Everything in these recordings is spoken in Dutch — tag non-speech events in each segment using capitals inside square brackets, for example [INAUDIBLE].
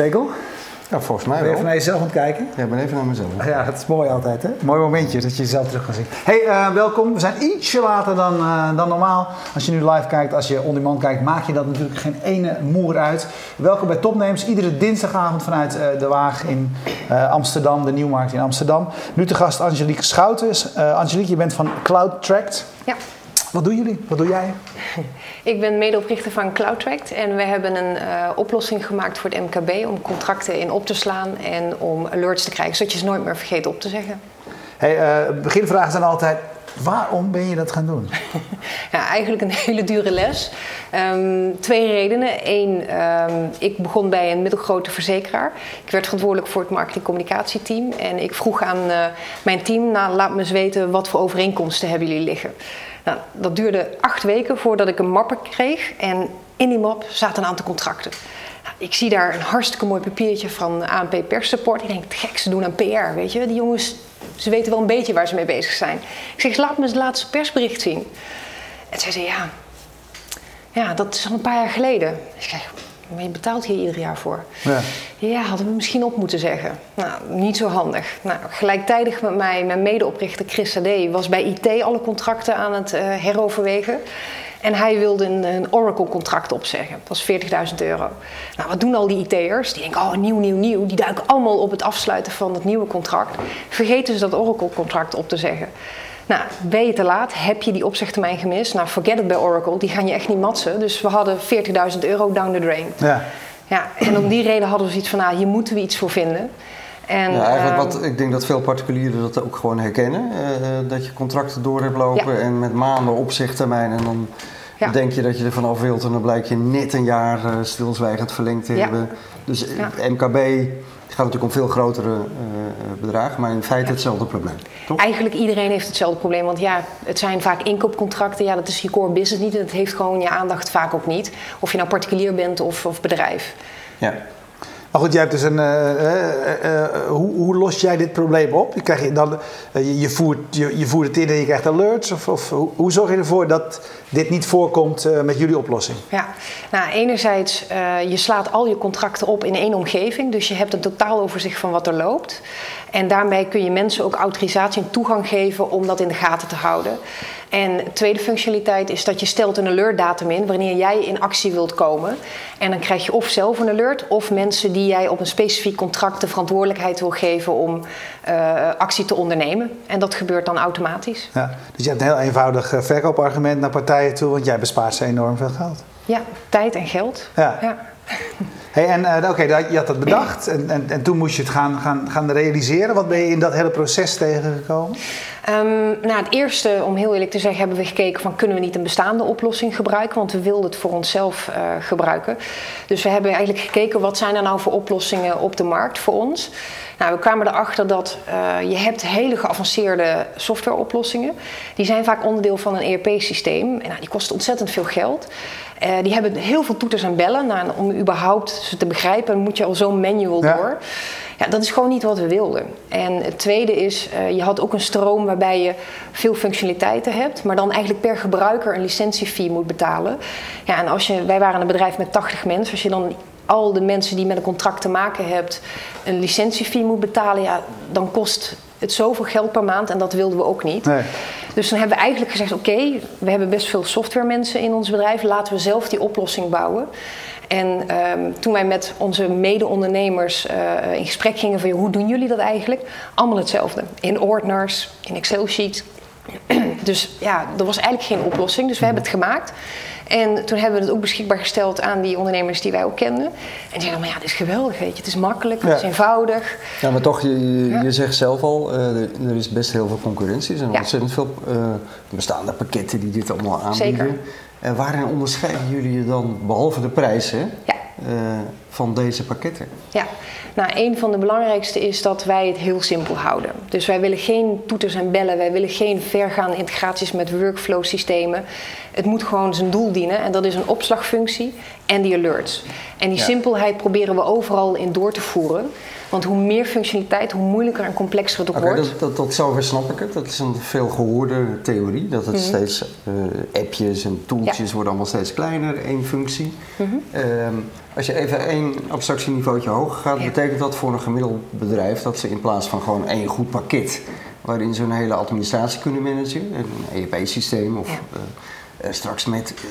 Segel? Ja, volgens mij Ben je wel. even naar jezelf aan het kijken? Ja, ik ben even naar mezelf. Ja, dat is mooi altijd, hè? Mooi momentje dat je jezelf terug kan zien. Hey, eh, welkom. We zijn ietsje later dan, eh, dan normaal. Als je nu live kijkt, als je on demand kijkt, maak je dat natuurlijk geen ene moer uit. Welkom bij Topnames. Iedere dinsdagavond vanuit eh, De Waag in eh, Amsterdam, de Nieuwmarkt in Amsterdam. Nu te gast Angelique Schouten. Eh Angelique, je bent van CloudTracked. Ja, Wat doen jullie? Wat doe jij? ik ben medeoprichter van CloudTract en we hebben een eh, oplossing gemaakt voor het MKB om contracten in op te slaan en om alerts te krijgen, zodat je ze nooit meer vergeet op te zeggen. Hey, eh, beginvragen zijn altijd, waarom ben je dat gaan doen? [LAUGHS] Ja, eigenlijk een hele dure les. Ehm, twee redenen. Eén, ehm, ik begon bij een middelgrote verzekeraar. Ik werd verantwoordelijk voor het marketing-communicatieteam. En ik vroeg aan eh, mijn team, nou, laat me eens weten wat voor overeenkomsten hebben jullie liggen. Nou, dat duurde acht weken voordat ik een map kreeg. En in die map zaten een aantal contracten. Nou, ik zie daar een hartstikke mooi papiertje van ANP Perssupport. Ik denk, het gek, ze doen aan PR, weet je. Die jongens, ze weten wel een beetje waar ze mee bezig zijn. Ik zeg, laat me het laatste persbericht zien. En zij zei, ja, ja, dat is al een paar jaar geleden. Ik zeg, maar je betaalt hier ieder jaar voor. Ja. Ja, hadden we misschien op moeten zeggen. Nou, niet zo handig. Nou, gelijktijdig met mij, mijn medeoprichter Chris Sade was bij IT alle contracten aan het eh, heroverwegen. En hij wilde een, een Oracle-contract opzeggen. Dat was 40.000 euro. Nou, wat doen al die IT'ers? Die denken, oh, nieuw, nieuw, nieuw. Die duiken allemaal op het afsluiten van het nieuwe contract. Vergeten ze dat Oracle-contract op te zeggen. Nou, ben je te laat? Heb je die opzegtermijn gemist? Nou, forget it bij Oracle. Die gaan je echt niet matsen. Dus we hadden 40.000 euro down the drain. Ja. Ja, en om die reden hadden we zoiets van, nou, hier moeten we iets voor vinden. En, Ja, eigenlijk ehm, wat, ik denk dat veel particulieren dat ook gewoon herkennen. eh, eh, dat je contracten door hebt lopen Ja. en met maanden opzichttermijn. En dan Ja. denk je dat je er vanaf wilt en dan blijkt je net een jaar eh, stilzwijgend verlengd te hebben. Dus eh. MKB het gaat natuurlijk om veel grotere eh, bedragen, maar in feite hetzelfde probleem. Toch? Eigenlijk iedereen heeft hetzelfde probleem. Want ja, het zijn vaak inkoopcontracten. Ja, dat is je core business niet. En het heeft gewoon je aandacht vaak ook niet. Of je nou particulier bent of, of bedrijf. Ja. Maar goed, jij hebt dus een. eh, eh, eh, hoe, hoe los jij dit probleem op? Je, krijg je, dan, je, voert, je, je voert het in en je krijgt alerts? Of, of hoe, hoe zorg je ervoor dat dit niet voorkomt met jullie oplossing? Ja, nou enerzijds, je slaat al je contracten op in één omgeving. Dus je hebt een totaal overzicht van wat er loopt. En daarmee kun je mensen ook autorisatie en toegang geven om dat in de gaten te houden. En de tweede functionaliteit is dat je stelt een alertdatum in wanneer jij in actie wilt komen. En dan krijg je of zelf een alert of mensen die jij op een specifiek contract de verantwoordelijkheid wil geven om eh, actie te ondernemen. En dat gebeurt dan automatisch. Ja, dus je hebt een heel eenvoudig eh, verkoopargument naar partijen toe, want jij bespaart ze enorm veel geld. Ja, tijd en geld. Ja. ja. Hey, en eh, oké, je had dat bedacht en, en, en toen moest je het gaan, gaan, gaan realiseren. Wat ben je in dat hele proces tegengekomen? Ehm, nou, het eerste, om heel eerlijk te zeggen, hebben we gekeken van kunnen we niet een bestaande oplossing gebruiken, want we wilden het voor onszelf eh, gebruiken. Dus we hebben eigenlijk gekeken wat zijn er nou voor oplossingen op de markt voor ons. Nou, we kwamen erachter dat eh, je hebt hele geavanceerde softwareoplossingen. Die zijn vaak onderdeel van een ERP-systeem. En nou, die kosten ontzettend veel geld. Eh, die hebben heel veel toeters en bellen. Nou, om überhaupt ze te begrijpen, moet je al zo'n manual Ja. door. Ja, dat is gewoon niet wat we wilden. En het tweede is, eh, je had ook een stroom waarbij je veel functionaliteiten hebt, maar dan eigenlijk per gebruiker een licentiefee moet betalen. Ja, en als je, wij waren een bedrijf met 80 mensen, als je dan al de mensen die met een contract te maken hebt een licentiefee moet betalen, ja, dan kost het zoveel geld per maand en dat wilden we ook niet. Nee. Dus dan hebben we eigenlijk gezegd: oké, we hebben best veel softwaremensen in ons bedrijf, laten we zelf die oplossing bouwen. En ehm, toen wij met onze mede-ondernemers eh, in gesprek gingen van hoe doen jullie dat eigenlijk? Allemaal hetzelfde. In ordners, in Excel-sheets. [CLEARS THROAT] dus ja, er was eigenlijk geen oplossing. Dus we hebben het gemaakt. En toen hebben we het ook beschikbaar gesteld aan die ondernemers die wij ook kenden. En die zeiden, maar ja, het is geweldig, weet je. Het is makkelijk, het is eenvoudig. Ja, maar toch, je, je, zegt zelf al, eh, er, is best heel veel concurrentie. Er zijn ontzettend veel eh, bestaande pakketten die dit allemaal aanbieden. Zeker. En waarin onderscheiden jullie je dan, behalve de prijs, hè, Ja. Eh, van deze pakketten? Ja, nou, een van de belangrijkste is dat wij het heel simpel houden. Dus wij willen geen toeters en bellen, wij willen geen vergaande integraties met workflow systemen. Het moet gewoon zijn doel dienen en dat is een opslagfunctie en die alerts. En die Ja. simpelheid proberen we overal in door te voeren. Want hoe meer functionaliteit, hoe moeilijker en complexer het ook wordt. dat, dat, tot zover snap ik het. Dat is een veel gehoorde theorie. Dat het steeds eh, appjes en tooltjes Mhm. Ja. worden allemaal steeds kleiner, één functie. Mhm. Ehm, als je even één abstractieniveautje hoger gaat, Ja. betekent dat voor een gemiddeld bedrijf dat ze in plaats van gewoon één goed pakket, waarin ze hun hele administratie kunnen managen, een ERP-systeem of Ja. eh, eh, straks met eh,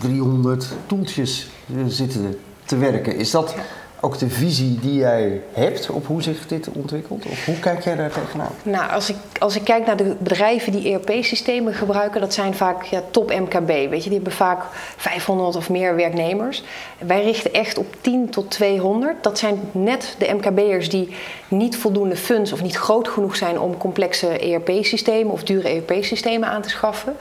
300 toeltjes zitten te werken. Is dat. Ook de visie die jij hebt op hoe zich dit ontwikkelt? Of hoe kijk jij daar tegenaan? Nou, als ik, als ik kijk naar de bedrijven die ERP-systemen gebruiken, dat zijn vaak ja, top MKB. Weet je, die hebben vaak 500 of meer werknemers. Wij richten echt op 10 tot 200. Dat zijn net de MKB'ers die niet voldoende funds of niet groot genoeg zijn om complexe ERP-systemen of dure ERP-systemen aan te schaffen.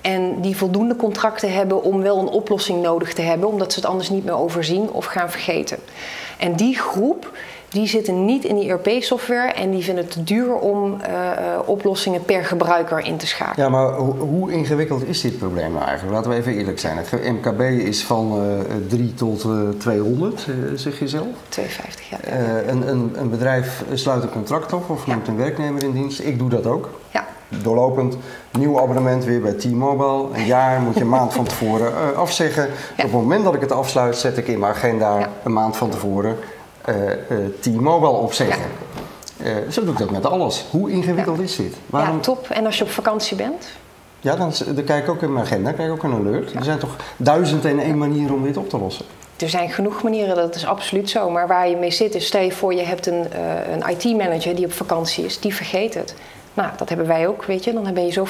En die voldoende contracten hebben om wel een oplossing nodig te hebben, omdat ze het anders niet meer overzien of gaan vergeten. En die groep, die zitten niet in die ERP-software en die vinden het te duur om eh, eh, oplossingen per gebruiker in te schakelen. Ja, maar ho- hoe ingewikkeld is dit probleem nou eigenlijk? Laten we even eerlijk zijn. Het MKB is van eh 3 tot eh 200, eh, zeg je zelf. 250, ja. Een, een, een bedrijf sluit een contract af of Ja. neemt een werknemer in dienst. Ik doe dat ook. ja. Doorlopend, nieuw abonnement weer bij T-Mobile. Een jaar moet je een maand van tevoren eh, afzeggen. Ja. Op het moment dat ik het afsluit, zet ik in mijn agenda Ja. een maand van tevoren eh, eh, T-Mobile opzeggen. Zo doe ik dat met alles. Hoe ingewikkeld is dit? Waarom ja, top. En als je op vakantie bent? Ja, dan, dan kijk ik ook in mijn agenda, kijk ik ook een alert. Er zijn toch duizend en één manieren om dit op te lossen. Er zijn genoeg manieren, dat is absoluut zo. Maar waar je mee zit is, stel je voor je hebt een, een IT-manager die op vakantie is, die vergeet het. Nou, dat hebben wij ook, weet je. Dan ben je zo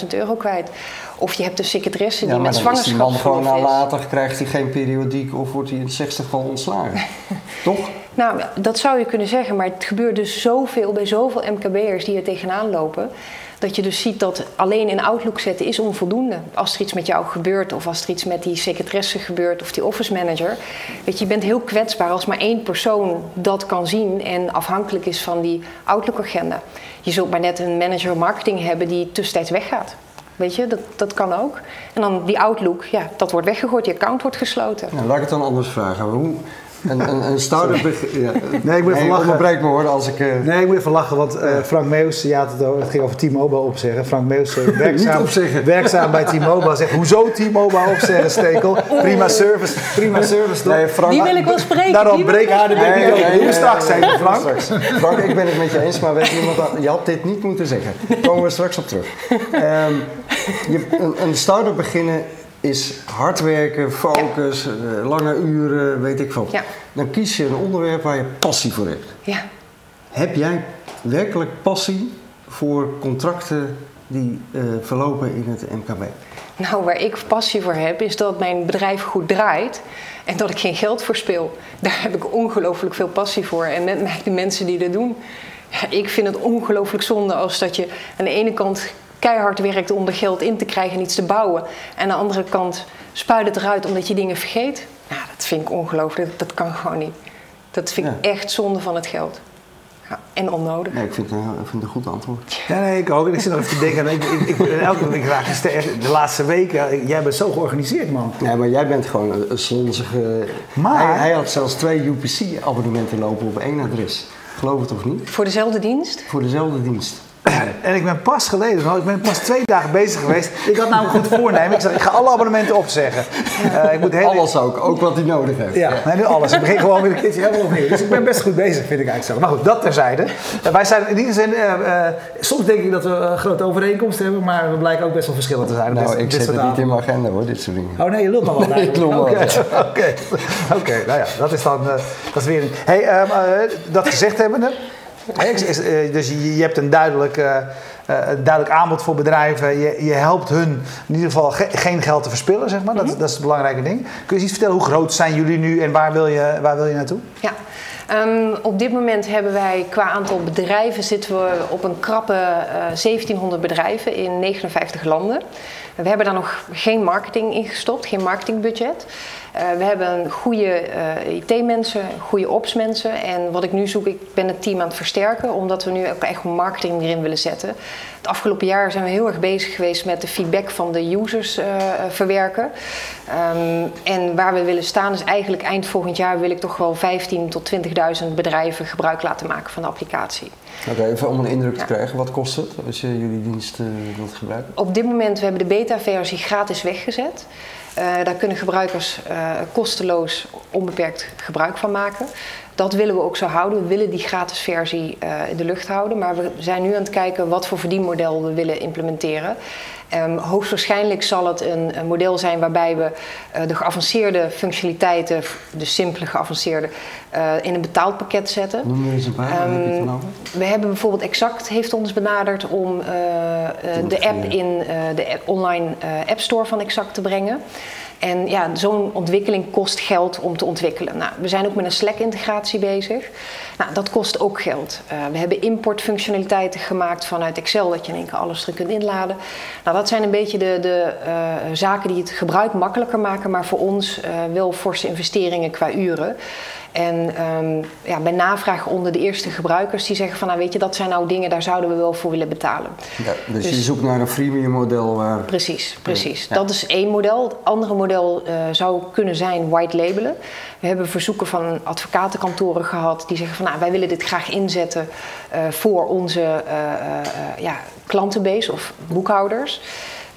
40.000 euro kwijt. Of je hebt een secretaresse die Ja, maar met die man gewoon nalatig, krijgt hij geen periodiek of wordt hij in het zestigval ontslagen. [LAUGHS] Toch? Nou, dat zou je kunnen zeggen, maar het gebeurt dus zoveel bij zoveel MKB'ers die er tegenaan lopen. Dat je dus ziet dat alleen in Outlook zetten is onvoldoende. Als er iets met jou gebeurt, of als er iets met die secretaresse gebeurt, of die office manager. Weet je, je bent heel kwetsbaar als maar één persoon dat kan zien en afhankelijk is van die Outlook-agenda. Je zult maar net een manager marketing hebben die tussentijds weggaat. Weet je, dat, dat kan ook. En dan die Outlook, ja, dat wordt weggegooid, je account wordt gesloten. Nou, laat ik het dan anders vragen. Hoe, een, een, een start-up... Ja, Nee, ik moet even lachen. me hoor als ik... eh, Nee, ik moet even lachen, want eh, Frank Meus, had het, ging over T-Mobile opzeggen. Frank Meus, eh, werkzaam, opzeggen. werkzaam bij T-Mobile, zegt hoezo T-Mobile opzeggen, Stekel? Prima service, prima service toch? Nee, Frank, Die wil ik wel spreken. Daarom breek haar de open. Doe straks, nee, Frank. straks. Frank, ik ben het met je eens, maar weet je, iemand, aan- je had dit niet moeten zeggen. Daar komen we straks op terug. Ehm, je, een, een start-up beginnen is hard werken, focus, eh, lange uren, weet ik veel. Ja. Dan kies je een onderwerp waar je passie voor hebt. Ja. Heb jij werkelijk passie voor contracten die eh, verlopen in het MKB? Nou, waar ik passie voor heb, is dat mijn bedrijf goed draait en dat ik geen geld verspil. Daar heb ik ongelooflijk veel passie voor. En met mij de mensen die dat doen. Ja, ik vind het ongelooflijk zonde als dat je aan de ene kant keihard werkt om er geld in te krijgen en iets te bouwen. En aan de andere kant spuit het eruit omdat je dingen vergeet. Nou, dat vind ik ongelooflijk. Dat kan gewoon niet. Dat vind ik Ja. echt zonde van het geld. Ja, en onnodig. Nee, ik vind het een, ik vind het een goed antwoord. Ja, nee, ik ook. Ik zit nog even te denken. Ik, ik, ik, elke week sterk. De laatste weken, jij bent zo georganiseerd, man. Ja, maar jij bent gewoon een, een slonzige... Maar- Hij, hij had zelfs twee UPC-abonnementen lopen op één adres. Geloof het of niet? Voor dezelfde dienst? Voor dezelfde dienst. En ik ben pas geleden, nou, ik ben pas twee dagen bezig geweest. Ik had nou een goed voornemen. Ik zeg, ik ga alle abonnementen opzeggen. Eh, ik moet Alles ook, ook wat hij nodig heeft. Ja, nee, nu alles. Ik begin gewoon weer een keertje helemaal opnieuw. Dus ik ben best goed bezig, vind ik eigenlijk zo. Maar goed, dat terzijde. Eh, wij zijn in die zin, eh, soms denk ik dat we een grote overeenkomst hebben, maar we blijken ook best wel verschillen te zijn. Nou, dit- ik dit zet het niet in mijn agenda hoor, dit soort dingen. Oh nee, je lult nog wel. [LAUGHS] Nee, ik lul wel, Oké, nou ja, dat is dan, dat is weer een... Hey, ehm, eh, dat gezegd hebbende, is, eh, dus je, je hebt een duidelijk, eh, eh, duidelijk aanbod voor bedrijven. Je, je helpt hun in ieder geval ge- geen geld te verspillen, zeg maar. Dat, dat is het belangrijke ding. Kun je eens iets vertellen, hoe groot zijn jullie nu en waar wil je, waar wil je naartoe? Ja. Ehm, op dit moment hebben wij qua aantal bedrijven zitten we op een krappe eh, 1700 bedrijven in 59 landen. We hebben daar nog geen marketing in gestopt, geen marketingbudget. Eh, we hebben goede eh, IT-mensen, goede ops-mensen. En wat ik nu zoek, ik ben het team aan het versterken, omdat we nu ook echt marketing erin willen zetten. Het afgelopen jaar zijn we heel erg bezig geweest met de feedback van de users eh, verwerken. Ehm, en waar we willen staan is eigenlijk eind volgend jaar wil ik toch wel 15.000 tot 20.000 7000 bedrijven gebruik laten maken van de applicatie. Oké, even om een indruk te krijgen, wat kost het als je jullie dienst uh, wilt gebruiken? Op dit moment, we hebben de beta-versie gratis weggezet. Uh, daar kunnen gebruikers uh, kosteloos onbeperkt gebruik van maken. Dat willen we ook zo houden. We willen die gratis versie uh, in de lucht houden. Maar we zijn nu aan het kijken wat voor verdienmodel we willen implementeren. Um, hoogstwaarschijnlijk zal het een, een, model zijn waarbij we uh, de geavanceerde functionaliteiten, de simpele geavanceerde, uh, in een betaald pakket zetten. Noem er eens een paar. Um, heb je het over? We hebben bijvoorbeeld Exact heeft ons benaderd om uh, de app in de app, online App Store van Exact te brengen. En ja, zo'n ontwikkeling kost geld om te ontwikkelen. Nou, we zijn ook met een Slack-integratie bezig. Nou, dat kost ook geld. Uh, we hebben importfunctionaliteiten gemaakt vanuit Excel, dat je in één keer alles erin kunt inladen. Nou, dat zijn een beetje de, de uh, zaken die het gebruik makkelijker maken, maar voor ons uh, wel forse investeringen qua uren. En um, ja, bij navraag onder de eerste gebruikers die zeggen van nou weet je, dat zijn nou dingen, daar zouden we wel voor willen betalen. Ja, dus, dus, je zoekt naar een freemium model waar. Precies, precies. Ja. Dat is één model. Het andere model uh, zou kunnen zijn white labelen. We hebben verzoeken van advocatenkantoren gehad die zeggen van nou wij willen dit graag inzetten uh, voor onze uh, ja, klantenbase of boekhouders.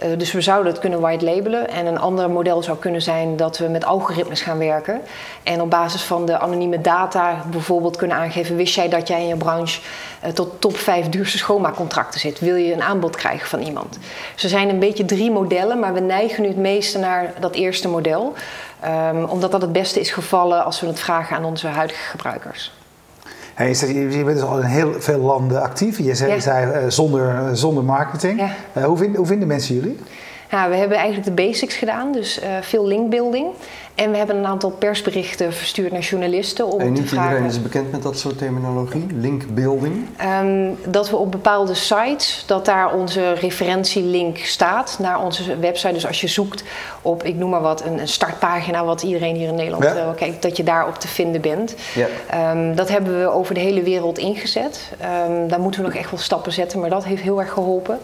Uh, dus we zouden het kunnen white labelen. En een ander model zou kunnen zijn dat we met algoritmes gaan werken. En op basis van de anonieme data bijvoorbeeld kunnen aangeven: wist jij dat jij in je branche uh, tot top 5 duurste schoonmaakcontracten zit? Wil je een aanbod krijgen van iemand? Dus er zijn een beetje drie modellen, maar we neigen nu het meeste naar dat eerste model. Um, omdat dat het beste is gevallen als we het vragen aan onze huidige gebruikers. Je bent dus al in heel veel landen actief. Je zei, ja. zei uh, zonder, zonder marketing. Ja. Uh, hoe, vind, hoe, vinden mensen jullie? Ja, we hebben eigenlijk de basics gedaan, dus uh, veel linkbuilding. En we hebben een aantal persberichten verstuurd naar journalisten om en niet te vragen... iedereen is bekend met dat soort terminologie, linkbuilding? Um, dat we op bepaalde sites, dat daar onze referentielink staat naar onze website. Dus als je zoekt op, ik noem maar wat, een, een startpagina wat iedereen hier in Nederland ja. uh, kijkt, dat je daarop te vinden bent. Ja. Um, dat hebben we over de hele wereld ingezet. Um, daar moeten we nog echt wel stappen zetten, maar dat heeft heel erg geholpen.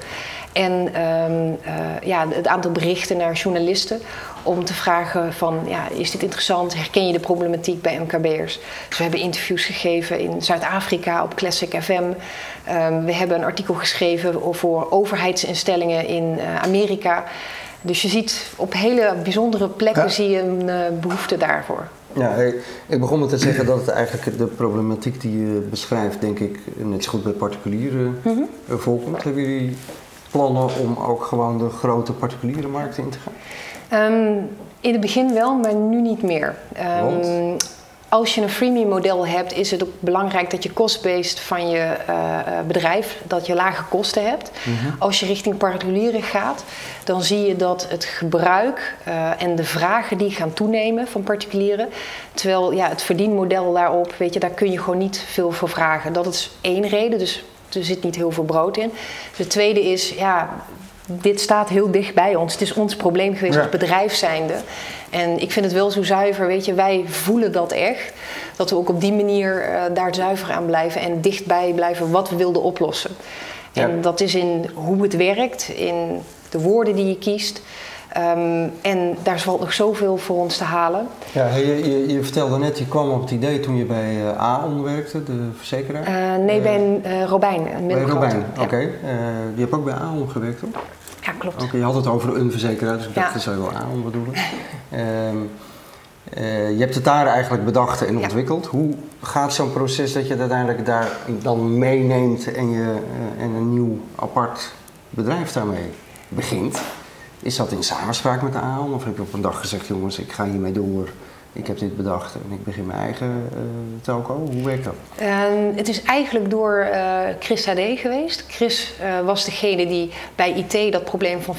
En um, uh, ja, het aantal berichten naar journalisten om te vragen van, ja, is dit interessant? Herken je de problematiek bij MKB'ers? Dus we hebben interviews gegeven in Zuid-Afrika op Classic FM. Um, we hebben een artikel geschreven voor overheidsinstellingen in uh, Amerika. Dus je ziet op hele bijzondere plekken ja. zie je een uh, behoefte daarvoor. Ja, ik begon met te zeggen dat het eigenlijk de problematiek die je beschrijft, denk ik, net zo goed bij particulieren mm -hmm. voorkomt. Hebben jullie plannen om ook gewoon de grote particuliere markt in te gaan? Um, in het begin wel, maar nu niet meer. Um, als je een freemium model hebt, is het ook belangrijk dat je cost-based van je uh, bedrijf, dat je lage kosten hebt. Mm -hmm. Als je richting particulieren gaat, dan zie je dat het gebruik uh, en de vragen die gaan toenemen van particulieren. Terwijl ja, het verdienmodel daarop, weet je, daar kun je gewoon niet veel voor vragen. Dat is één reden, dus er zit niet heel veel brood in. De tweede is, ja, dit staat heel dicht bij ons. Het is ons probleem geweest ja. als bedrijf zijnde. En ik vind het wel zo zuiver, weet je, wij voelen dat echt. Dat we ook op die manier uh, daar zuiver aan blijven en dichtbij blijven wat we wilden oplossen. En dat is in hoe het werkt, in de woorden die je kiest. Um, en daar valt nog zoveel voor ons te halen. Ja, je, je, je, vertelde net, je kwam op het idee toen je bij uh, AON werkte, de verzekeraar? Uh, nee, uh, bij uh, Robijn, een Bij Robijn, oké. Okay. je hebt ook bij AON gewerkt, toch? Ja, klopt. Oké, okay, je had het over een verzekeraar, dus ik dacht, ja. dat zou je wel AON bedoelen. um, [LAUGHS] je hebt het daar eigenlijk bedacht en ontwikkeld. Ja. Hoe gaat zo'n proces dat je het uiteindelijk daar dan meeneemt en, je, en een nieuw apart bedrijf daarmee begint? Is dat in samenspraak met de AON of heb je op een dag gezegd, jongens, ik ga hiermee door, ik heb dit bedacht en ik begin mijn eigen uh, telco? Hoe werkt dat? Um, het is eigenlijk door uh, Chris HD geweest. Chris uh, was degene die bij IT dat probleem van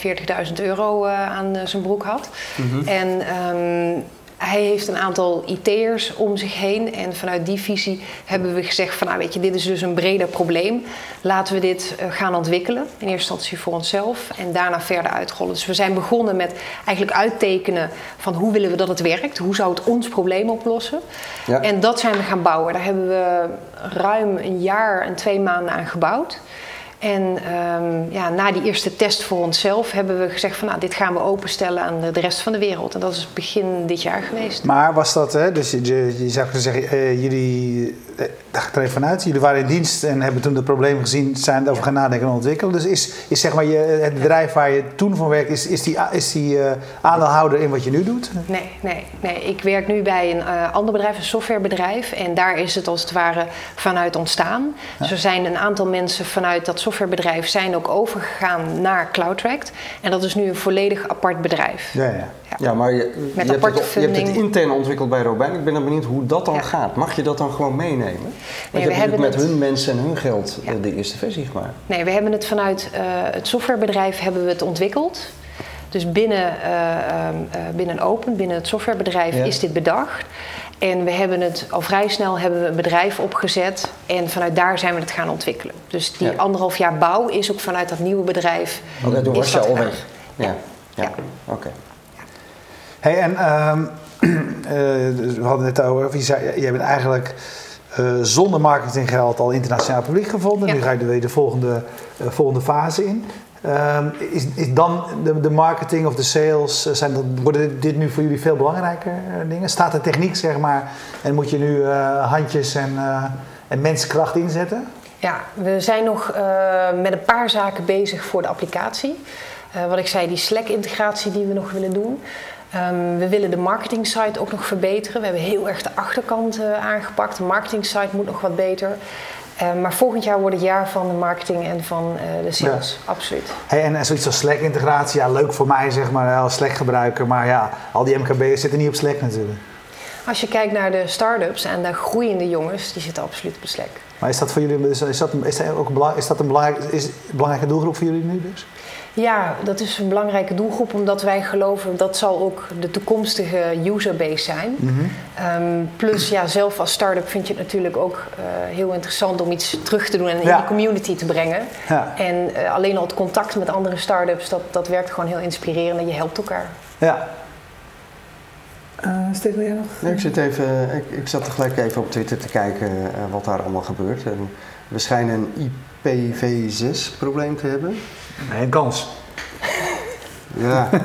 40.000 euro aan zijn broek had. Mm -hmm. En um, hij heeft een aantal IT'ers om zich heen. En vanuit die visie hebben we gezegd van... nou weet je, dit is dus een breder probleem. Laten we dit uh, gaan ontwikkelen. In eerste instantie voor onszelf. En daarna verder uitrollen. Dus we zijn begonnen met eigenlijk uittekenen... van hoe willen we dat het werkt? Hoe zou het ons probleem oplossen? Ja. En dat zijn we gaan bouwen. Daar hebben we ruim een jaar en twee maanden aan gebouwd. En ehm, ja, na die eerste test voor onszelf hebben we gezegd van nou, dit gaan we openstellen aan de, de rest van de wereld. En dat is begin dit jaar geweest. Maar was dat, hè, dus je, je, je zou kunnen zeggen, eh, jullie, eh, daar ga ik er even vanuit, jullie waren in dienst en hebben toen het probleem gezien, zijn erover gaan nadenken en ontwikkelen. Dus is, is zeg maar je, het bedrijf waar je toen van werkt, is, is die, is die eh, aandeelhouder in wat je nu doet? Nee, nee, nee. Ik werk nu bij een ander bedrijf, een softwarebedrijf. En daar is het als het ware vanuit ontstaan. Dus er zijn een aantal mensen vanuit dat softwarebedrijf zijn ook overgegaan naar CloudTract. En dat is nu een volledig apart bedrijf. Ja, ja. Ja, maar je, je, hebt het, je hebt het intern ontwikkeld bij Robijn. Ik ben dan benieuwd hoe dat dan Ja. gaat. Mag je dat dan gewoon meenemen? Want je hebt hebben natuurlijk met het- hun mensen en hun geld eh, de eerste versie gemaakt. Nee, we hebben het vanuit eh, het softwarebedrijf hebben we het ontwikkeld. Dus binnen, eh, ehm, eh, binnen Open, binnen het softwarebedrijf, is dit bedacht. En we hebben het al vrij snel hebben we een bedrijf opgezet en vanuit daar zijn we het gaan ontwikkelen. Dus die Ja. anderhalf jaar bouw is ook vanuit dat nieuwe bedrijf. Oké, toen is was je dat al weg. Ja, ja. Ja. oké. Hey, en ehm, [CLEARS THROAT] eh, dus we hadden het over, je, zei, je bent eigenlijk eh, zonder marketinggeld al internationaal publiek gevonden. Ja. Nu ga je weer de volgende, eh, volgende fase in. Ehm, is, is dan de, de marketing of de sales, eh, zijn dat, worden dit, nu voor jullie veel belangrijker eh, dingen? Staat de techniek, zeg maar, en moet je nu eh, handjes en, eh, en menskracht inzetten? Ja, we zijn nog met een paar zaken bezig voor de applicatie. Wat ik zei, die Slack-integratie die we nog willen doen. Ehm, we willen de marketing site ook nog verbeteren. We hebben heel erg de achterkant aangepakt. De marketing site moet nog wat beter. Eh, maar volgend jaar wordt het jaar van de marketing en van eh, de sales. Absoluut. Hey, en, en zoiets als Slack-integratie, ja, leuk voor mij zeg maar als Slack-gebruiker, maar ja, al die MKB'ers zitten niet op Slack natuurlijk. Als je kijkt naar de start-ups en de groeiende jongens, die zitten absoluut op Slack. Maar is dat voor jullie is, is dat, is dat ook is dat een, belangrijk, is een belangrijke doelgroep voor jullie nu dus? Ja, dat is een belangrijke doelgroep omdat wij geloven dat zal ook de toekomstige userbase zijn. Ehm, plus ja, zelf als start-up vind je het natuurlijk ook eh, heel interessant om iets terug te doen en in de community te brengen. Ja. En eh, alleen al het contact met andere start-ups, dat, dat werkt gewoon heel inspirerend en je helpt elkaar. Ja. Uh, jij nog? Ja, ik, zit even, ik, ik zat tegelijk even op Twitter te kijken wat daar allemaal gebeurt. En we schijnen een IPv6-probleem te hebben. Nee, een kans. Ja. [LAUGHS]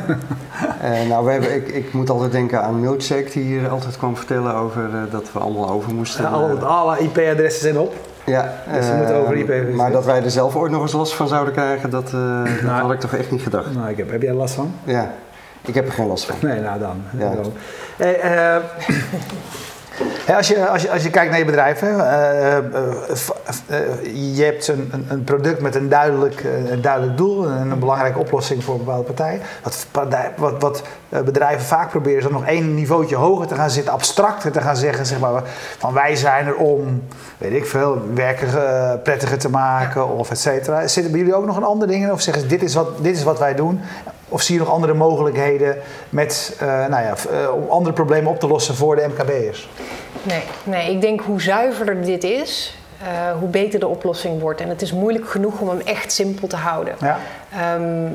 Eh, nou, we hebben, ik, ik moet altijd denken aan Milkshake die hier altijd kwam vertellen over eh, dat we allemaal over moesten. Ja, alle, eh, alle IP-adressen zijn op. ja, dus we moeten over IPv6. Maar dat wij er zelf ooit nog eens last van zouden krijgen, dat, [CLEARS THROAT] dat Nou. had ik toch echt niet gedacht. Nou, ik heb, heb jij last van? Ja, ik heb er geen last van. Nee, nou dan. Ja. Dan. Hey, als, je, als, je, als je kijkt naar je bedrijf, hè, eh, eh, eh, je hebt een, een- product met een duidelijk, duidelijk doel en een belangrijke oplossing voor een bepaalde partij. Wat, wat, wat bedrijven vaak proberen is dan nog één niveautje hoger te gaan zitten, abstracter te gaan zeggen, zeg maar, van wij zijn er om, weet ik veel, werken prettiger te maken of et cetera. Zitten jullie ook nog een ander ding in of zeggen ze dit is wat, dit is wat wij doen? Of zie je nog andere mogelijkheden met, eh, nou ja, eh, om andere problemen op te lossen voor de MKB'ers? Nee, nee, ik denk hoe zuiverder dit is, eh, hoe beter de oplossing wordt. En het is moeilijk genoeg om hem echt simpel te houden. Ja. Ehm,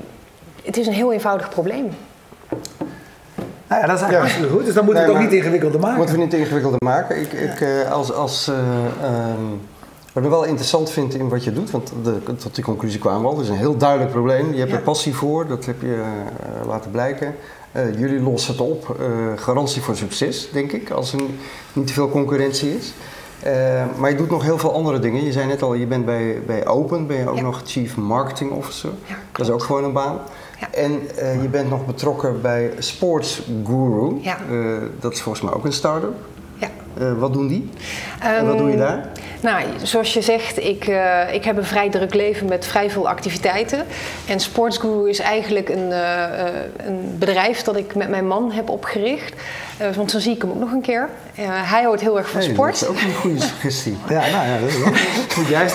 het is een heel eenvoudig probleem. Nou ja, dat is eigenlijk Ja. goed. Dus dan moeten we Nee, het ook niet ingewikkelder maken. Moeten we niet ingewikkelder maken. Ik, ik, eh, als, als, eh, ehm, wat ik wel interessant vind in wat je doet, want de, tot die conclusie kwamen we al. Het is een heel duidelijk probleem. Je hebt er passie voor, dat heb je eh, laten blijken. Eh, jullie lossen het op. Eh, garantie voor succes, denk ik, als er niet te veel concurrentie is. Maar je doet nog heel veel andere dingen. Je zei net al, je bent bij, bij Open, ben je ook Ja. nog Chief Marketing Officer. Ja, Dat is ook gewoon een baan. Ja. En je bent nog betrokken bij Sports Guru. Ja. Dat is volgens mij ook een start-up. Ja. Wat doen die? en wat doe je Ehm, daar? Nou, zoals je zegt, ik, eh, ik heb een vrij druk leven met vrij veel activiteiten. En Sportsguru is eigenlijk een, eh, eh, een bedrijf dat ik met mijn man heb opgericht. Want zo zie ik hem ook nog een keer. Hij houdt heel erg van sport. Dat is ook een goede [LAUGHS] suggestie. Ja, nou ja, dat is wel. Moet juist.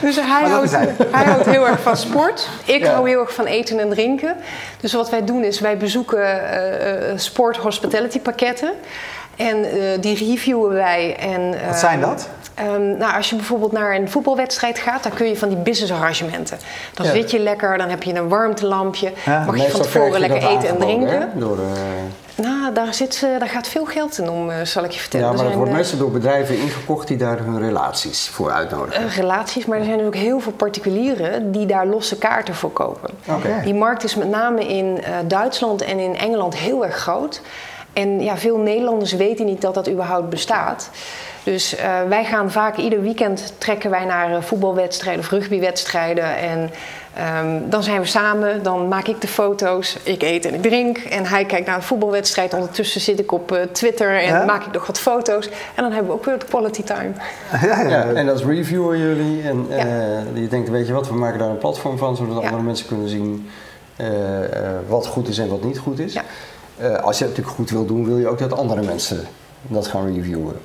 Dus hij houdt, hij. hij houdt heel erg van sport. Ik Ja. hou heel erg van eten en drinken. Dus wat wij doen is, wij bezoeken sport hospitality pakketten. En eh, die reviewen wij. En, Wat eh, zijn dat? Ehm, nou, als je bijvoorbeeld naar een voetbalwedstrijd gaat, dan kun je van die business arrangementen. Dan Ja. zit je lekker, dan heb je een warmtelampje, Ja, mag je van tevoren lekker eten en drinken. hè, Door, eh, Nou, daar, zit, daar gaat veel geld in om, eh, zal ik je vertellen. ja, maar het wordt meestal door bedrijven ingekocht die daar hun relaties voor uitnodigen. relaties, maar er zijn ook heel veel particulieren die daar losse kaarten voor kopen. Oké. Die markt is met name in Duitsland en in Engeland heel erg groot. En ja, veel Nederlanders weten niet dat dat überhaupt bestaat. Dus eh, wij gaan vaak ieder weekend trekken wij naar eh, voetbalwedstrijden of rugbywedstrijden. En ehm, dan zijn we samen, dan maak ik de foto's, ik eet en ik drink. En hij kijkt naar de voetbalwedstrijd. Ondertussen zit ik op eh, Twitter en Ja? maak ik nog wat foto's. En dan hebben we ook weer de quality time. ja, ja. Ja, en als reviewer jullie. En Ja. eh, je denkt, weet je wat, we maken daar een platform van, zodat Ja. andere mensen kunnen zien wat goed is en wat niet goed is. Eh, als je het natuurlijk goed wil doen, wil je ook dat andere mensen dat gaan reviewen.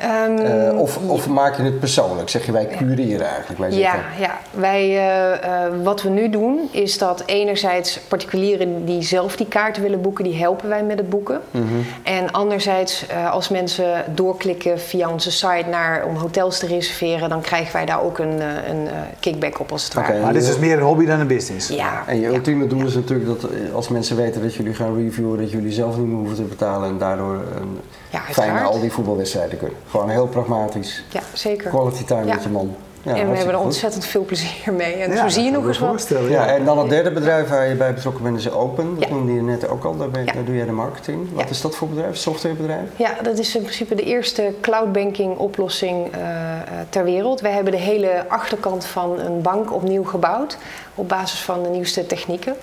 Ehm, Eh, of, of maak je het persoonlijk? Zeg je wij cureren eigenlijk? Wij Ja, ja. Wij, eh, eh, wat we nu doen is dat enerzijds particulieren die zelf die kaarten willen boeken, die helpen wij met het boeken. Mhm. En anderzijds, eh, als mensen doorklikken via onze site naar, om hotels te reserveren, dan krijgen wij daar ook een, een eh, kickback op als het ware. Oké. Maar dit is dus meer een hobby dan een business. Ja, En je ja. ultieme doel is natuurlijk dat als mensen weten dat jullie gaan reviewen, dat jullie zelf niet meer hoeven te betalen en daardoor een Ja, fijn naar al die voetbalwedstrijden kunnen. Gewoon heel pragmatisch. ja zeker. Quality time Ja. met je man. Ja, en we hebben er goed. ontzettend veel plezier mee. En Ja, zo zie je nog eens wat. Ja, en dan het derde bedrijf waar je bij betrokken bent is Open. Dat Ja. noemde je net ook al, daar, ben, Ja. daar doe jij de marketing. Wat Ja. is dat voor bedrijf? Softwarebedrijf? Ja, dat is in principe de eerste cloudbanking oplossing eh, eh, ter wereld. Wij hebben de hele achterkant van een bank opnieuw gebouwd op basis van de nieuwste technieken.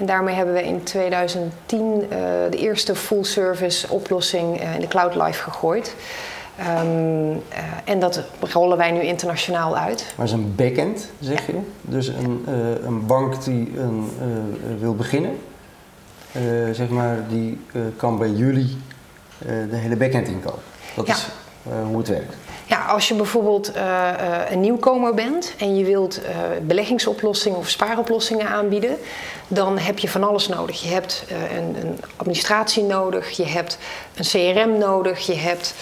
En daarmee hebben we in 2010 eh, de eerste full service oplossing eh, in de cloud live gegooid. Ehm, eh, en dat rollen wij nu internationaal uit. Maar het is een backend, zeg je. Dus een, een bank die een, wil beginnen, zeg maar, die kan bij jullie de hele backend inkopen. Dat Ja. is hoe het werkt. Ja, als je bijvoorbeeld eh, eh, een nieuwkomer bent en je wilt eh, beleggingsoplossingen of spaaroplossingen aanbieden, dan heb je van alles nodig. Je hebt een, een administratie nodig, je hebt een CRM nodig, je hebt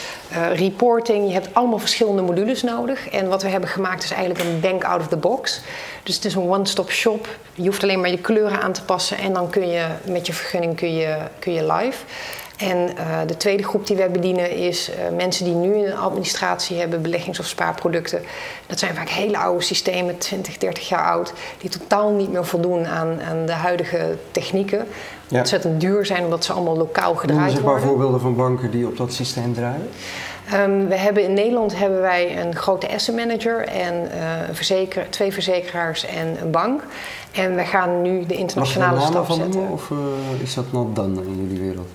reporting, je hebt allemaal verschillende modules nodig. En wat we hebben gemaakt is eigenlijk een bank out of the box. Dus het is een one-stop shop. Je hoeft alleen maar je kleuren aan te passen en dan kun je met je vergunning kun je, kun je live. En eh, de tweede groep die wij bedienen is eh, mensen die nu een administratie hebben, beleggings- of spaarproducten. Dat zijn vaak hele oude systemen, 20, 30 jaar oud, die totaal niet meer voldoen aan, aan de huidige technieken. Ja. Ontzettend duur zijn omdat ze allemaal lokaal Noem eens gedraaid een paar worden. voorbeelden van banken die op dat systeem draaien. Ehm, we hebben in Nederland hebben wij een grote asset manager en eh, een verzeker, twee verzekeraars en een bank. En we gaan nu de Mag je daar internationale namen stap van zetten. noemen of is dat not done in jullie wereld?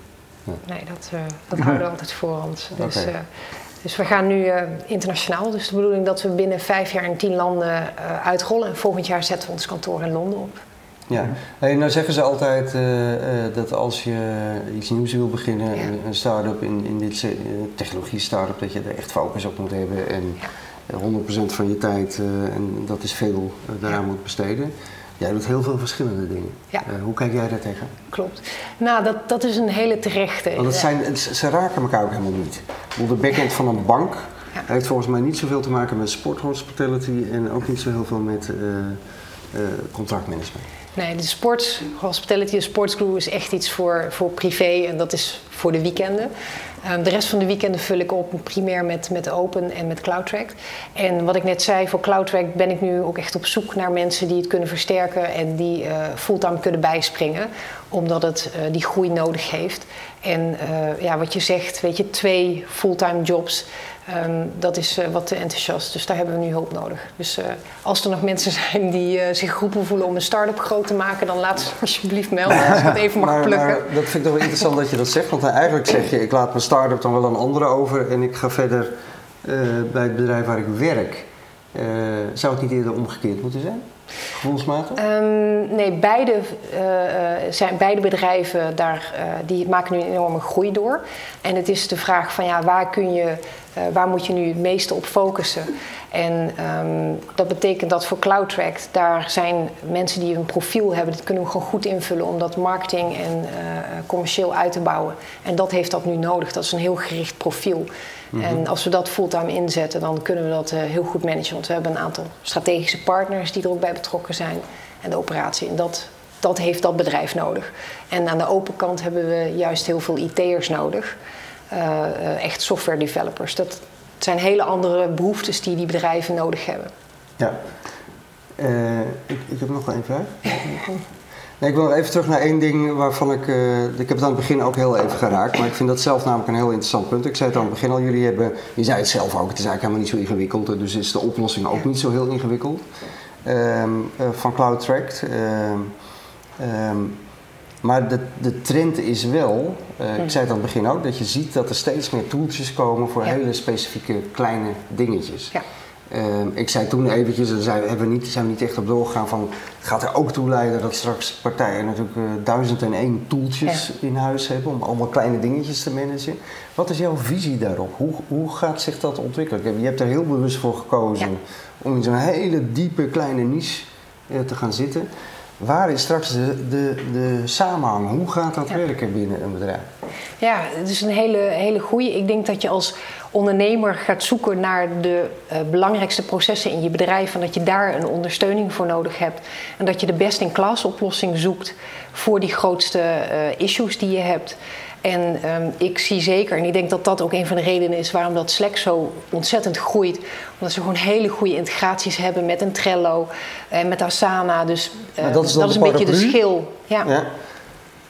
Nee, dat, eh, dat houden we [LAUGHS] altijd voor ons. Dus, eh, dus we gaan nu eh, internationaal. Dus de bedoeling dat we binnen vijf jaar in tien landen eh, uitrollen. En volgend jaar zetten we ons kantoor in Londen op. Ja, hey, nou zeggen ze altijd eh, eh, dat als je iets nieuws wil beginnen, Ja. een, start-up in, in dit se- eh, technologie start-up, dat je er echt focus op moet hebben en eh, 100% van je tijd, eh, en dat is veel, daaraan Ja. moet besteden. Jij doet heel veel verschillende dingen. Ja. Eh, hoe kijk jij daar tegen? Klopt. Nou, dat, dat is een hele terechte. Want het zijn, ze raken elkaar ook helemaal niet. De backend van een bank Ja. heeft volgens mij niet zoveel te maken met sport hospitality en ook niet zo heel veel met eh, eh, contractmanagement. Nee, de sports, hospitality, de sportscrew is echt iets voor, voor privé en dat is voor de weekenden. Ehm, de rest van de weekenden vul ik op primair met, met Open en met CloudTrack. En wat ik net zei, voor CloudTrack ben ik nu ook echt op zoek naar mensen die het kunnen versterken en die eh, fulltime kunnen bijspringen, omdat het eh, die groei nodig heeft. En eh, ja, wat je zegt, weet je, twee fulltime jobs. Ehm, dat is eh, wat te enthousiast, dus daar hebben we nu hulp nodig. Dus eh, als er nog mensen [LAUGHS] zijn die eh, zich geroepen voelen om een start-up groot te maken, dan laat ze [LAUGHS] alsjeblieft melden als ik het even mag maar, plukken. maar dat vind ik toch wel interessant dat je dat zegt. Want eigenlijk zeg je, ik laat mijn start-up dan wel aan anderen over en ik ga verder bij het bedrijf waar ik werk. Zou het niet eerder omgekeerd moeten zijn? Gevoelsmatig? Ehm, nee, beide, zijn, beide bedrijven daar, die maken nu een enorme groei door. En het is de vraag van ja, waar kun je Uh, waar moet je nu het meeste op focussen? En ehm, dat betekent dat voor CloudTrack, daar zijn mensen die een profiel hebben, dat kunnen we gewoon goed invullen om dat marketing en uh, commercieel uit te bouwen. En dat heeft dat nu nodig. Dat is een heel gericht profiel. Mhm. En als we dat fulltime inzetten, dan kunnen we dat uh, heel goed managen. Want we hebben een aantal strategische partners die er ook bij betrokken zijn. En de operatie. En dat, dat heeft dat bedrijf nodig. En aan de open kant hebben we juist heel veel IT'ers nodig. Uh, echt software developers. Dat zijn hele andere behoeftes die die bedrijven nodig hebben. Ja. Uh, ik, ik heb nog één vraag. Nee, ik wil even terug naar één ding waarvan ik. Ik heb het aan het begin ook heel even geraakt, maar ik vind dat zelf namelijk een heel interessant punt. Ik zei het aan het begin al, jullie hebben. Je zei het zelf ook, het is eigenlijk helemaal niet zo ingewikkeld, dus is de oplossing ook niet zo heel ingewikkeld. Um, uh, van CloudTrack. Um, um, maar de, de trend is wel, uh, ik zei het aan het begin ook, dat je ziet dat er steeds meer toeltjes komen voor hele specifieke kleine dingetjes. Ja. Uh, ik zei toen eventjes, daar zijn, hebben we niet, zijn we niet echt op doorgegaan van, gaat er ook toe leiden dat straks partijen natuurlijk uh, duizend en één toeltjes in huis hebben om allemaal kleine dingetjes te managen. Wat is jouw visie daarop? Hoe, hoe gaat zich dat ontwikkelen? Je hebt er heel bewust voor gekozen om in zo'n hele diepe kleine niche uh, te gaan zitten. Waar is straks de, de, de samenhang? Hoe gaat dat werken binnen een bedrijf? Ja, het is een hele, hele goede. Ik denk dat je als ondernemer gaat zoeken naar de uh, belangrijkste processen in je bedrijf en dat je daar een ondersteuning voor nodig hebt. En dat je de best-in-class oplossing zoekt voor die grootste uh, issues die je hebt. En um, ik zie zeker, en ik denk dat dat ook een van de redenen is waarom dat Slack zo ontzettend groeit. Omdat ze gewoon hele goede integraties hebben met een Trello en met Asana. Dus uh, dat is, dat is een beetje de schil. Ja. ja.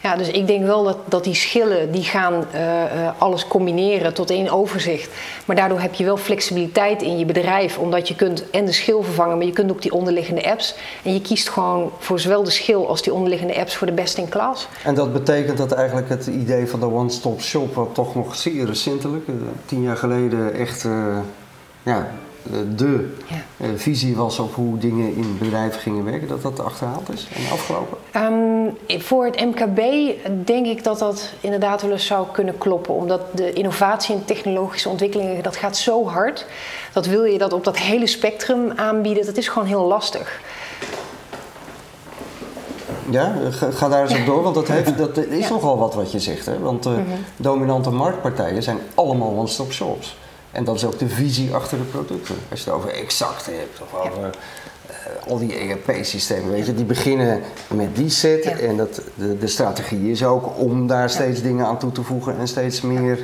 Ja, dus ik denk wel dat, dat die schillen die gaan uh, uh, alles combineren tot één overzicht. Maar daardoor heb je wel flexibiliteit in je bedrijf, omdat je kunt en de schil vervangen, maar je kunt ook die onderliggende apps. En je kiest gewoon voor zowel de schil als die onderliggende apps voor de best in class. En dat betekent dat eigenlijk het idee van de one-stop shop, wat toch nog zeer recentelijk, uh, tien jaar geleden echt ja, de ja. visie was op hoe dingen in bedrijven gingen werken, dat dat achterhaald is en afgelopen? Um, voor het MKB denk ik dat dat inderdaad wel eens zou kunnen kloppen. Omdat de innovatie en technologische ontwikkelingen, dat gaat zo hard. Dat wil je dat op dat hele spectrum aanbieden, dat is gewoon heel lastig. Ja, ga, daar eens op door, want dat, heeft, dat is nogal wat wat je zegt. Hè? Want uh, mm -hmm. dominante marktpartijen zijn allemaal one-stop shops. En dat is ook de visie achter de producten. Als je het over exact hebt of over uh, al die ERP-systemen, weet je, die beginnen met die set. En dat, de, de, strategie is ook om daar steeds dingen aan toe te voegen en steeds meer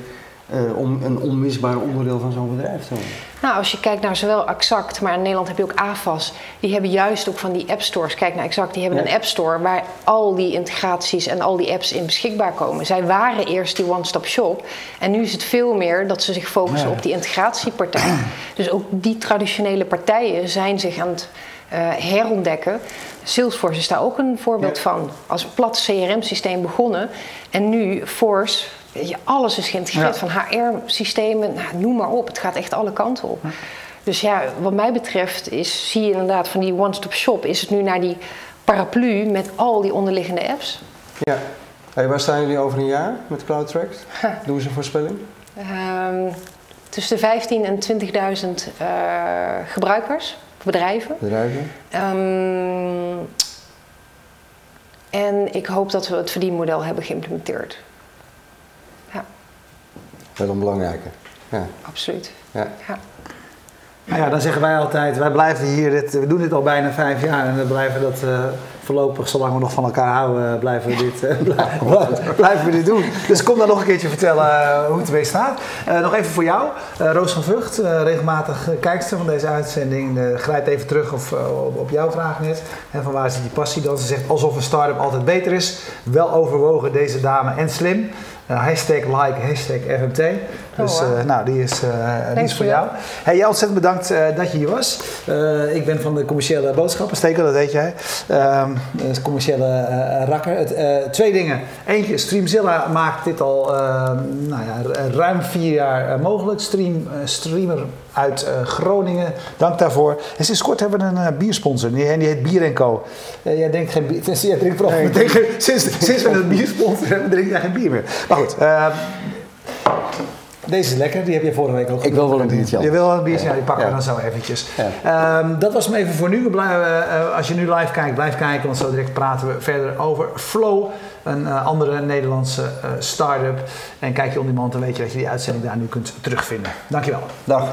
uh, om een onmisbaar onderdeel van zo'n bedrijf te worden. Nou, als je kijkt naar zowel Exact, maar in Nederland heb je ook AFAS. Die hebben juist ook van die app stores. Kijk naar Exact, die hebben ja. een app store waar al die integraties en al die apps in beschikbaar komen. Zij waren eerst die one-stop shop. En nu is het veel meer dat ze zich focussen ja. op die integratiepartij. [CLEARS THROAT] Dus ook die traditionele partijen zijn zich aan het uh, herontdekken. Salesforce is daar ook een voorbeeld ja. van. Als plat CRM-systeem begonnen. En nu Force Weet je, alles is geïntegreerd van HR-systemen, nou, noem maar op. Het gaat echt alle kanten op. Dus ja, wat mij betreft is, zie je inderdaad van die one-stop shop, is het nu naar die paraplu met al die onderliggende apps. Ja. Hey, waar staan jullie over een jaar met CloudTrack? Doen ze een voorspelling? Um, tussen de 15 en 20.000 uh, gebruikers, bedrijven. Bedrijven. Um, en ik hoop dat we het verdienmodel hebben geïmplementeerd. Wel een belangrijke. Ja. Absoluut. Ja. ja. Nou ja, dan zeggen wij altijd, wij blijven hier, dit, we doen dit al bijna vijf jaar en we blijven dat uh, voorlopig, zolang we nog van elkaar houden, blijven we dit, [LAUGHS] uh, blijven, blijven we dit doen. Dus kom dan nog een keertje vertellen uh, hoe het ermee staat. nog even voor jou, Roos van Vught, regelmatig kijkster van deze uitzending, grijpt even terug op, op, op, jouw vraag net. En van waar zit die passie dan? Ze zegt alsof een start-up altijd beter is. Wel overwogen deze dame en slim. Uh, hashtag like, hashtag FMT. Dus oh, wow. uh, nou, die is, uh, die is voor jou. Hey, jij ontzettend bedankt dat je hier was. ik ben van de commerciële boodschappen, Stekel, dat weet jij. Um, commerciële rakker. Twee dingen. Eentje, Streamzilla maakt dit al nou ja, ruim vier jaar mogelijk. Stream, streamer uit Groningen. Dank daarvoor. En sinds kort hebben we een biersponsor. En die heet Bier Co. jij denkt geen bier. [LAUGHS] Jij drinkt vooral nee, meteen, [LAUGHS] sinds, sinds we een biersponsor hebben, drink jij geen bier meer. Maar goed. Uh, Deze is lekker, die heb je vorige week ook Ik wil wel een biertje. Je wil wel een biertje, ja, die pakken we dan zo eventjes. Ja. Ehm, dat was hem even voor nu. Eh, eh, als je nu live kijkt, blijf kijken, want zo direct praten we verder over Flow, een eh, andere Nederlandse eh, start-up. En kijk je on demand, dan weet je dat je die uitzending daar nu kunt terugvinden. Dankjewel. Dag.